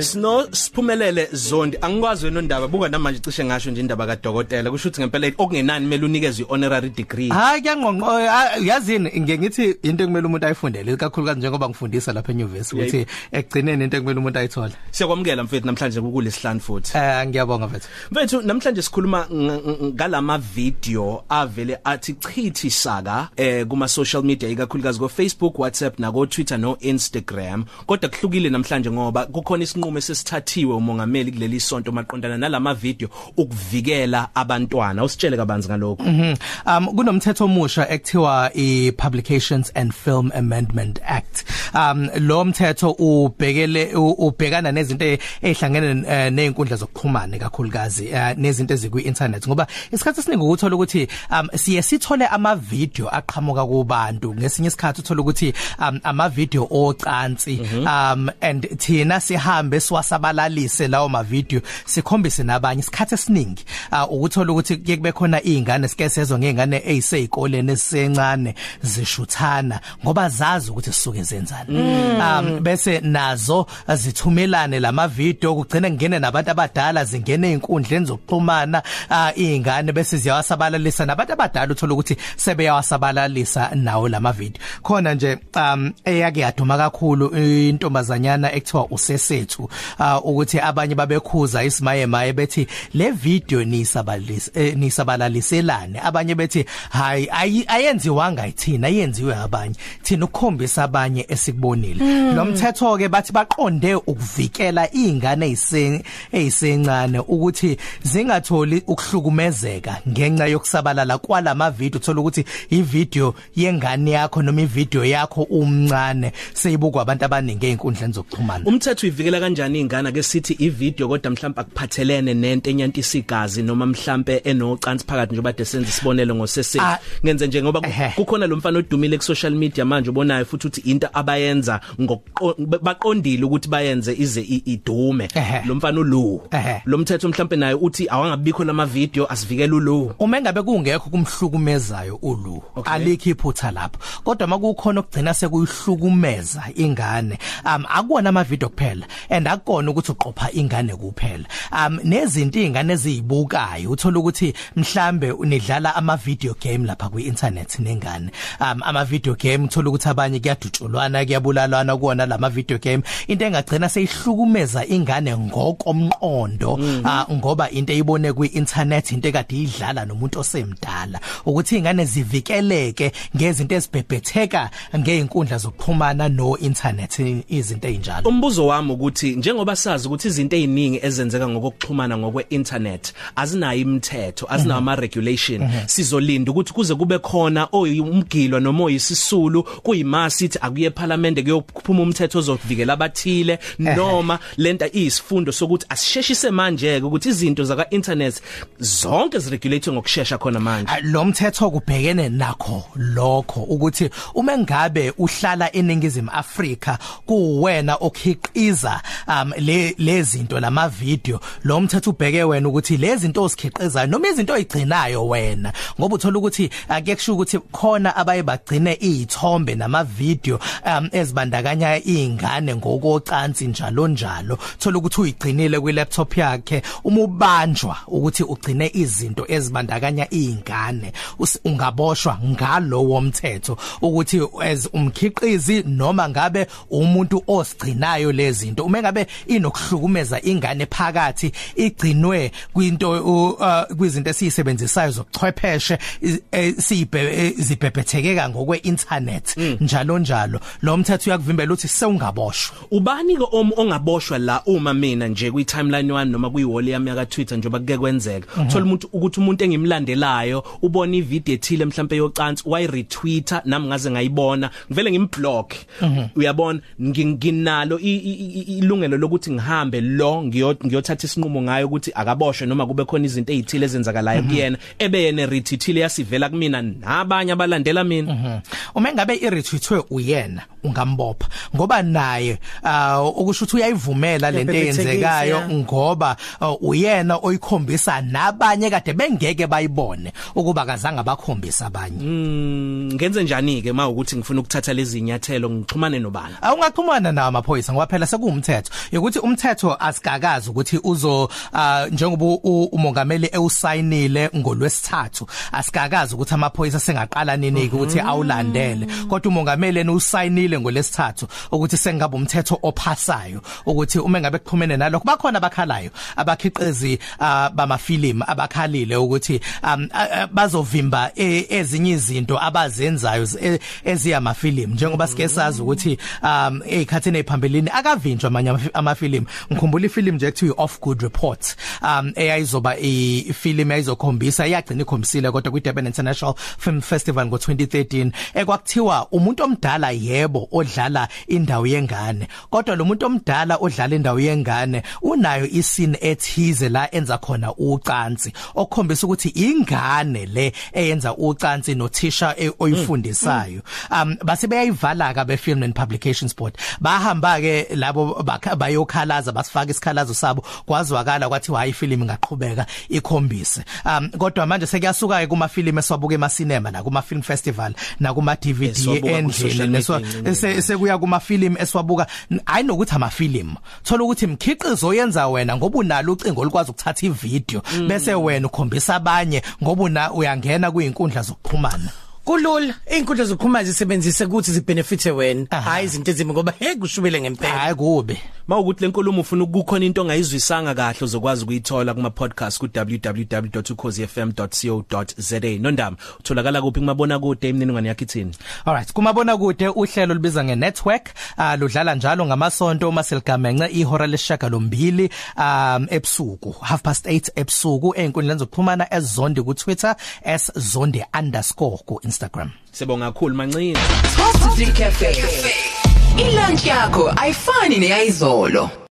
Sino siphumelele zondi angikwazi wena ndaba buka namanje cishe ngasho nje indaba kadokotela kusho ukuthi ngempela okungenani kumele unikeze honorary degree? Hayi kuyangqonqo yazini ngiye ngithi into ekumele umuntu ayifundele kakhulukazi njengoba ngifundisa lapha enyuvesi ukuthi ekugcineni into ekumele umuntu ayithola siyakwamukela mfethu namhlanje kulesihlanu futhi. Eh ngiyabonga mfethu. Mfethu namhlanje sikhuluma ngalama video avele athi chithi saka eh kuma social media ikakhulukazi go Facebook WhatsApp na go Twitter no Instagram kodwa kuhlukile namhlanje ngoba kukhona isinqumo esesithathiwe umongameli kuleli sonto maqondana nalama video ukuvikela abantwana. Usitshele kabanzi ngalokho. Mhm. Um kunomthetho omusha ekuthiwa i Publications and Film Amendment Act. Um lo mthetho ubhekele ubhekana nezinto ezihlangene eh, nezinkundla zokuxhumana kakhulukazi eh, nezinto ezikwi internet ngoba isikhathi esiningi ukuthola ukuthi um siye sithole ama video aqhamuka kubantu. Ngesinye isikhathi uthola ukuthi um ama video ocansi. Mhm. um and thina sihambe sihambe siwasabalalise lawo ma video sikhombise nabanye isikhathi esiningi ukuthola ukuthi kuye kube khona izingane sike sezo ngezingane eziseyikoleni esisencane zishuthana ngoba zazi ukuthi sisuke zenzani. Um bese nazo zithumelane lama video kugcina ngene nabantu abadala zingene einkundleni zokuxhumana izingane bese ziyawasabalalisa nabantu abadala uthola ukuthi sebeyawasabalalisa nawo lama video khona nje um eyake yaduma kakhulu intombazanyana ekuthiwa usesethu wethu uh, ukuthi abanye babekhuza isimaye maye bethi le video nisabalise eh, nisabalaliselane abanye bethi hayi ayenziwanga yithina ayenziwe abanye. Thina ukukhombisa abanye esikubonile. Hmm. lo mthetho ke bathi baqonde ukuvikela izingane ezisencane ukuthi zingatholi ukuhlukumezeka ngenxa yokusabalala kwalama video uthola ukuthi ivideo yengane yakho noma ivideo yakho umncane seyibukwa abantu abaningi einkundleni zokuxhumana. Umthetho uyivikela kanjani ingane ke sithi ivideo kodwa mhlawumbe akuphathelene nento enyantisa igazi noma mhlawumbe enocansi phakathi njengoba desenza isibonelo ngosese. Ah. ngenze nje ngoba kukhona lo mfana odumile ku social media manje ubonayo futhi uthi into abayenza baqondile ukuthi bayenze ize idume. Lo mfana ulu lo mthetho mhlawumbe naye uthi awangabikho lama video asivikele ulu uma engabe kungekho kumhlukumezayo ulu alikho iphutha lapho. Kodwa makukhona okugcina sekuyihlukumeza ingane um akuona ama video kuphela. And akukona ukuthi uqopha ingane kuphela. Um nezinto izingane eziyibukayo uthola ukuthi mhlambe unidlala ama video game lapha ku internet nengane. Um ama video game uthola ukuthi abanye kuyadutshulwana kuyabulalwana kuona lama video game. Into engagcina seyihlukumeza ingane ngokomqondo -hmm. uh, ngoba into eyibone ku internet into ekade idlala nomuntu osemdala. Ukuthi ingane zivikeleke ngezinto ezibhebhetheka ngeinkundla zokuxhumana no internet izinto ezinjalo umbuzo wami ukuthi njengoba sazi ukuthi izinto eziningi ezenzeka ngokuxhumana ngokwe internet azinayo imithetho azinayo ama regulation sizolinda ukuthi kuze kube khona oyumgilo noma oyisisulu kuyimasithi akuye eParliament kuyophuma umthetho ozovikela abathile noma lenta iyisifundo sokuthi asisheshise manje ukuthi izinto zaka internet zonke ziregulate ngokusheshsha khona manje. Lo mthetho kubhekene nakho lokho ukuthi uma ngabe uhlala eningizimu Afrika kuwena okhiqiza um le lezinto lama video lo mthetho ubheke wena ukuthi lezi zinto ozikhiqizayo noma izinto oyigcinayo wena. Ngoba uthola ukuthi ake kusho ukuthi khona abaye bagcine izithombe nama video um ezibandakanya izingane ngokocansi njalo njalo. Thola ukuthi uyigcinile kwi laptop yakhe uma ubanjwa ukuthi ugcine izinto ezibandakanya izingane ungaboshwa ngalowo mthetho ukuthi as umkhiqizi noma ngabe umuntu osigcinayo lezi zinto uma ngabe inokuhlukumeza ingane phakathi igcinwe kwinto uh, kwizinto esiyisebenzisayo zokuchwepheshe e, siyibhebhethekeka ngokwe internet mm. njalo njalo. Lo mthetho uyakuvimbela ukuthi sewungaboshwa. Ubani ke ongaboshwa la uma mina nje kwi timeline one noma kwi wall yami ya Twitter njoba kuke kwenzeka? Mhm. thola umuntu ukuthi umuntu engimlandelayo ubona ivideo ethile mhlawumbe yocansi way retweeter nami ngaze ngayibona. Ngivele ngimblock. Mhm. uyabona? Nginalo ilungelo lokuthi ngihambe lo ngiyothatha isinqumo ngayo ukuthi akaboshwe noma kube khona izinto ezithile ezenzakalayo kuyena ebe yena retweetile yasivela kumina nabanye abalandela mina. Uma ngabe iretweetwe uyena ungambopha ngoba naye uh, ukusho ukuthi uyayivumela lento eyenzekayo ngoba uh, uyena oyikhombisa nabanye kade bengeke bayibone ukuba kazange abakhombisa abanye. Mm ngenze njani ke mawukuthi ngifuna ukuthatha lezi nyathelo ngixhumane nobani? Awungaxhumana nawo amaphoyisa ngoba phela sekuwumthetho umthetho. Ukuthi umthetho asikakazi ukuthi uzo uh, njengoba umongameli ewusayinile ngolwesithathu asikakazi ukuthi amaphoyisa sengaqala nini ukuthi awulandele. Kodwa umongameli ena usayinile ngolesithathu ukuthi sengaba umthetho ophasayo ukuthi uma ngabe kuphumene nalokho bakhona abakhalayo abakhiqizi uh, bamafilimu abakhalile ukuthi um, bazovimba e, ezinye izinto abazenzayo e, eziyamafilimu njengoba sike sazi ukuthi um ezikhathini eziphambilini akavinjwa amanye amafilimu. Ngikhumbula ifilimu nje ekuthiwa off good report um eyayizoba ifilimu eyizokhombisa iyagcina ikhombisile kodwa kwi Durban International Film Festival ngo2013 ekwakuthiwa umuntu omdala yebo odlala indawo yengane. Kodwa lo muntu omdala odlala indawo yengane unayo iscene ethize la enza khona ucansi. Okukhombisa ukuthi ingane le eyenza ucansi nothisha oyifundisayo. Um base beyayivala ka be Film and Publications Board. Bahamba ke labo bayokhalaza basifaka isikhalazo sabo. Kwazwakala kwathi hayi film ingaqhubeka ikhombise. Um kodwa manje sekuyasuka ke kuma film esiwabuka ema cinema na kuma film festival na kuma DVD endlini leso sekuya kuma film esiwabuka ayinokuthi ama film thola ukuthi imkhiqizo oyenza wena ngoba unalo ucingo olukwazi ukuthatha ivideo bese wena ukhombisa abanye ngoba una uyangena kuyinkundla zokuxhumana. Kulula. Inkundla zokuxhumana zisebenzise ukuthi zibenefite wena. Hayi izinto ezimbi ngoba hey kushubele ngempela. Hayi kube mawukuthi lenkulumo ufuna ukukhona into ongayizwisanga kahle uzokwazi ukuyithola kuma podcast ku www.ukhozifm.co.za nondaba utholakala kuphi kumabona kude imniningwane yakhe ithini alright kumabona kude uhlelo lubiza ngenetwork uh, ludlala njalo ngamasonto uma seligamenxe ihora leshaka lombili um ebusuku half past 8 ebusuku. Einkundleni zokuxhumana ezondi ku Twitter @zondi_ ku Instagram. Sibonga kakhulu mancini. Positive Cafe. Ilunch yakho ayifani neyizolo